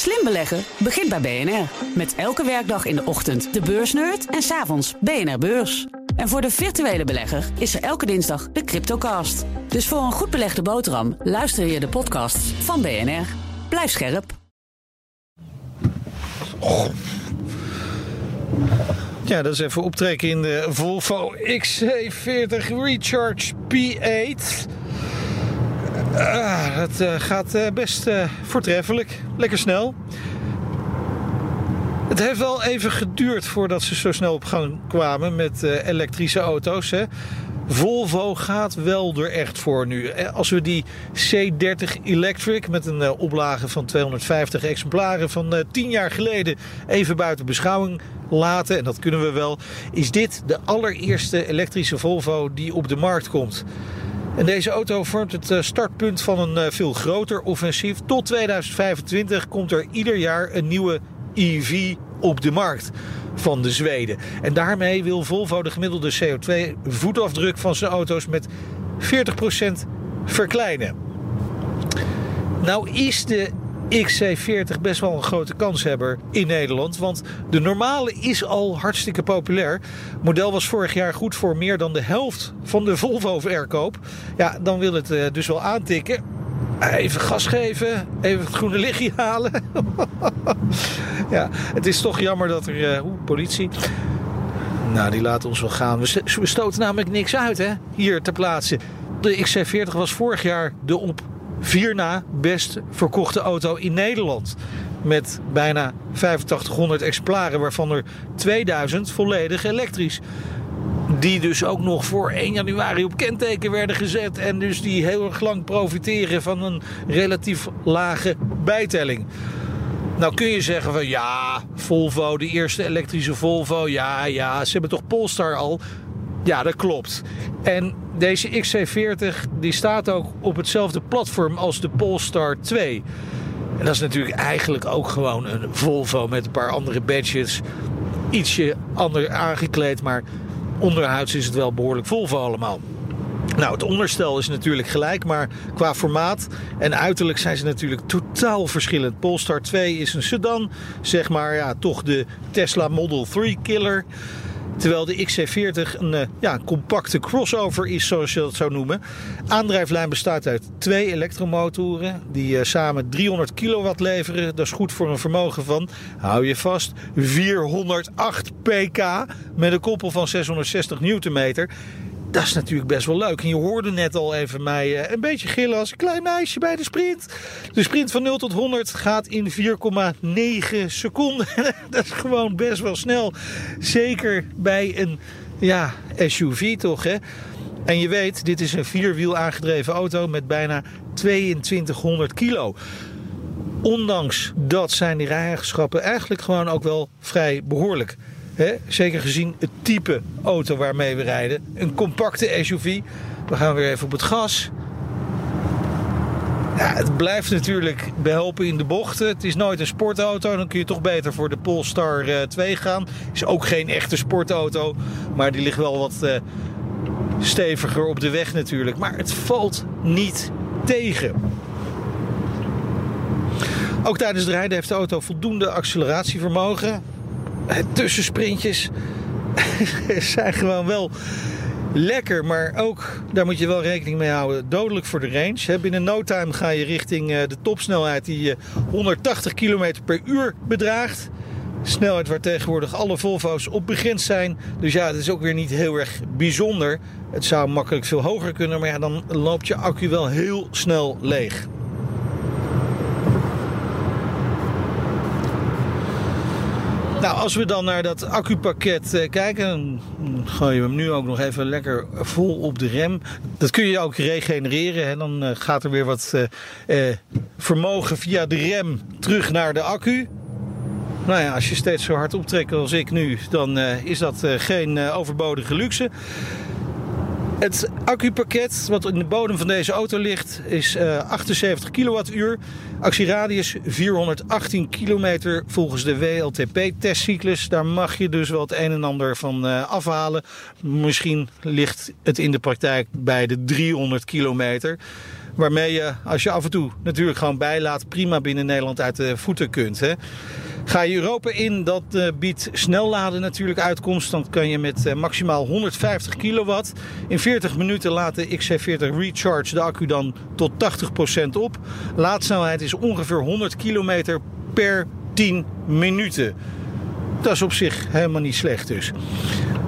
Slim beleggen begint bij BNR. Met elke werkdag in de ochtend de beursnerd en s'avonds BNR Beurs. En voor de virtuele belegger is er elke dinsdag de Cryptocast. Dus voor een goed belegde boterham luister je de podcasts van BNR. Blijf scherp. Ja, dat is even optrekken in de Volvo XC40 Recharge P8. Ah, dat uh, gaat uh, best uh, voortreffelijk. Lekker snel. Het heeft wel even geduurd voordat ze zo snel op gang kwamen met elektrische auto's. Hè. Volvo gaat wel er echt voor nu. Als we die C30 Electric met een oplage van 250 exemplaren van 10 jaar geleden even buiten beschouwing laten, en dat kunnen we wel, is dit de allereerste elektrische Volvo die op de markt komt. En deze auto vormt het eh, startpunt van een eh, veel groter offensief. Tot 2025 komt er ieder jaar een nieuwe EV op de markt van de Zweden. En daarmee wil Volvo de gemiddelde CO2-voetafdruk van zijn auto's met 40% verkleinen. Nou is de XC40 best wel een grote kanshebber in Nederland. Want de normale is al hartstikke populair. Het model was vorig jaar goed voor meer dan de helft van de Volvo-verkoop. Ja, dan wil het eh, dus wel aantikken. Even gas geven, even het groene lichtje halen. ja, het is toch jammer dat er... Uh, politie... Nou, die laten ons wel gaan. We, stoten namelijk niks uit, hè? Hier ter plaatse. De XC40 was vorig jaar de op vier na best verkochte auto in Nederland. Met bijna 8500 exemplaren, waarvan er 2000 volledig elektrisch. Die dus ook nog voor 1 januari op kenteken werden gezet. En dus die heel erg lang profiteren van een relatief lage bijtelling. Nou kun je zeggen van ja, Volvo, de eerste elektrische Volvo. Ja, ja, ze hebben toch Polestar al. Ja, dat klopt. En deze XC40 die staat ook op hetzelfde platform als de Polestar 2. En dat is natuurlijk eigenlijk ook gewoon een Volvo met een paar andere badges. Ietsje ander aangekleed, maar onderhuids is het wel behoorlijk Volvo allemaal. Nou, het onderstel is natuurlijk gelijk, maar qua formaat en uiterlijk zijn ze natuurlijk totaal verschillend. Polestar 2 is een sedan, zeg maar ja, toch de Tesla Model 3 killer. Terwijl de XC40 een uh, ja, compacte crossover is, zoals je dat zou noemen. Aandrijflijn bestaat uit twee elektromotoren die uh, samen 300 kilowatt leveren. Dat is goed voor een vermogen van, hou je vast, 408 pk met een koppel van 660 newtonmeter. Dat is natuurlijk best wel leuk. En je hoorde net al even mij uh, een beetje gillen als een klein meisje bij de sprint. De sprint van 0 tot 100 gaat in 4,9 seconden. dat is gewoon best wel snel. Zeker bij een ja, SUV toch hè. En je weet, dit is een vierwiel aangedreven auto met bijna 2200 kilo. Ondanks dat zijn die rijeigenschappen eigenlijk gewoon ook wel vrij behoorlijk. Zeker gezien het type auto waarmee we rijden. Een compacte SUV. We gaan weer even op het gas. Ja, het blijft natuurlijk behelpen in de bochten. Het is nooit een sportauto. Dan kun je toch beter voor de Polestar 2 eh, gaan. Is ook geen echte sportauto. Maar die ligt wel wat uh, steviger op de weg natuurlijk. Maar het valt niet tegen. Ook tijdens het rijden heeft de auto voldoende acceleratievermogen tussensprintjes zijn gewoon wel lekker, maar ook, daar moet je wel rekening mee houden, dodelijk voor de range. Binnen no time ga je richting eh, de topsnelheid die 180 km per uur bedraagt. Snelheid waar tegenwoordig alle Volvo's op begrensd zijn. Dus ja, het is ook weer niet heel erg bijzonder. Het zou makkelijk veel hoger kunnen, maar ja, dan loopt je accu wel heel snel leeg. Nou, als we dan naar dat accupakket uh, kijken, dan gooi je hem nu ook nog even lekker vol op de rem. Dat kun je ook regenereren. Hè? Dan uh, gaat er weer wat uh, vermogen via de rem terug naar de accu. Nou ja, als je steeds zo hard optrekt als ik nu, dan is dat geen overbodige luxe. Het accupakket wat in de bodem van deze auto ligt is uh, 78 kilowattuur. Actieradius 418 kilometer volgens de WLTP-testcyclus. Daar mag je dus wel het een en ander van uh, afhalen. Misschien ligt het in de praktijk bij de 300 kilometer. Waarmee je, als je af en toe natuurlijk gewoon bijlaat, prima binnen Nederland uit de voeten kunt. Hè. Ga je Europa in, dat uh, biedt snelladen natuurlijk uitkomst. Dan kan je met uh, maximaal 150 kilowatt in 40 minuten laat de XC40 Recharge de accu dan tot 80% op. Laadsnelheid is ongeveer 100 kilometer per 10 minuten. Dat is op zich helemaal niet slecht dus.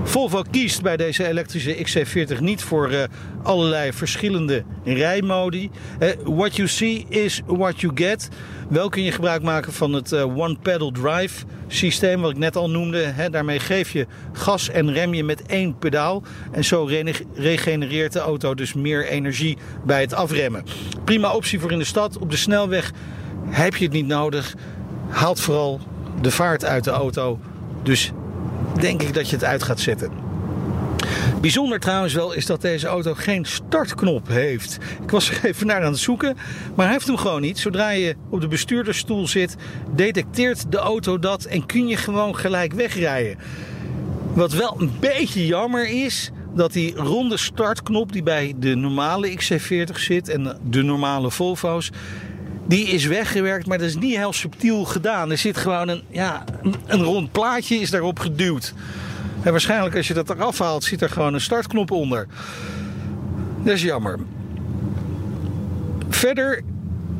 Volvo kiest bij deze elektrische XC40 niet voor uh, allerlei verschillende rijmodi. Uh, what you see is what you get. Wel kun je gebruik maken van het uh, One Pedal Drive systeem, wat ik net al noemde. Hè. Daarmee geef je gas en rem je met één pedaal. En zo regenereert de auto dus meer energie bij het afremmen. Prima optie voor in de stad. Op de snelweg heb je het niet nodig. Haalt vooral de vaart uit de auto. Dus denk ik dat je het uit gaat zetten. Bijzonder trouwens wel is dat deze auto geen startknop heeft. Ik was er even naar aan het zoeken, maar hij heeft hem gewoon niet. Zodra je op de bestuurdersstoel zit, detecteert de auto dat en kun je gewoon gelijk wegrijden. Wat wel een beetje jammer is, dat die ronde startknop die bij de normale XC40 zit en de normale Volvo's, die is weggewerkt, maar dat is niet heel subtiel gedaan. Er zit gewoon een, ja, een rond plaatje is daarop geduwd. En waarschijnlijk als je dat eraf haalt, zit er gewoon een startknop onder. Dat is jammer. Verder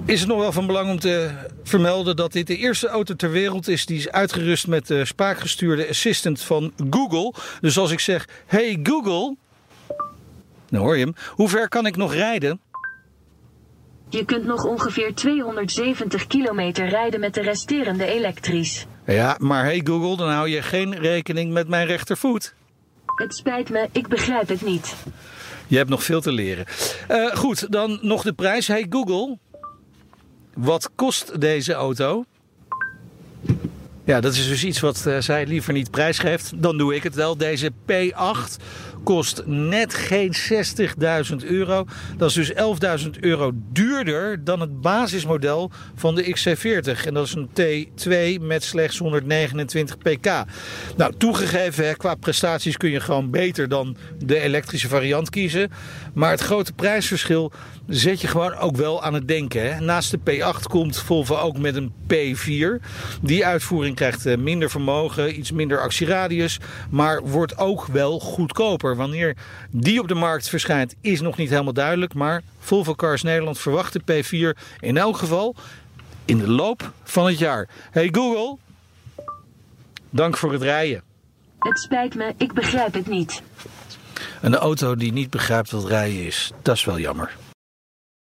is het nog wel van belang om te vermelden dat dit de eerste auto ter wereld is die is uitgerust met de spraakgestuurde assistant van Google. Dus als ik zeg: Hey Google, dan hoor je hem. Hoe ver kan ik nog rijden? Je kunt nog ongeveer 270 kilometer rijden met de resterende elektrisch. Ja, maar hey Google, dan hou je geen rekening met mijn rechtervoet. Het spijt me, ik begrijp het niet. Je hebt nog veel te leren. Uh, goed, dan nog de prijs. Hey Google, wat kost deze auto? Ja, dat is dus iets wat uh, zij liever niet prijsgeeft. Dan doe ik het wel. Deze P8 kost net geen 60.000 euro. Dat is dus 11.000 euro duurder dan het basismodel van de XC40. En dat is een T2 met slechts 129 pk. Nou, toegegeven, qua prestaties kun je gewoon beter dan de elektrische variant kiezen. Maar het grote prijsverschil zet je gewoon ook wel aan het denken. Hè? Naast de P8 komt Volvo ook met een P4. Die uitvoering krijgt eh, minder vermogen, iets minder actieradius, maar wordt ook wel goedkoper. Wanneer die op de markt verschijnt is nog niet helemaal duidelijk, maar Volvo Cars Nederland verwacht de P4 in elk geval in de loop van het jaar. Hey Google, dank voor het rijden. Het spijt me, ik begrijp het niet. Een auto die niet begrijpt wat rijden is, dat is wel jammer.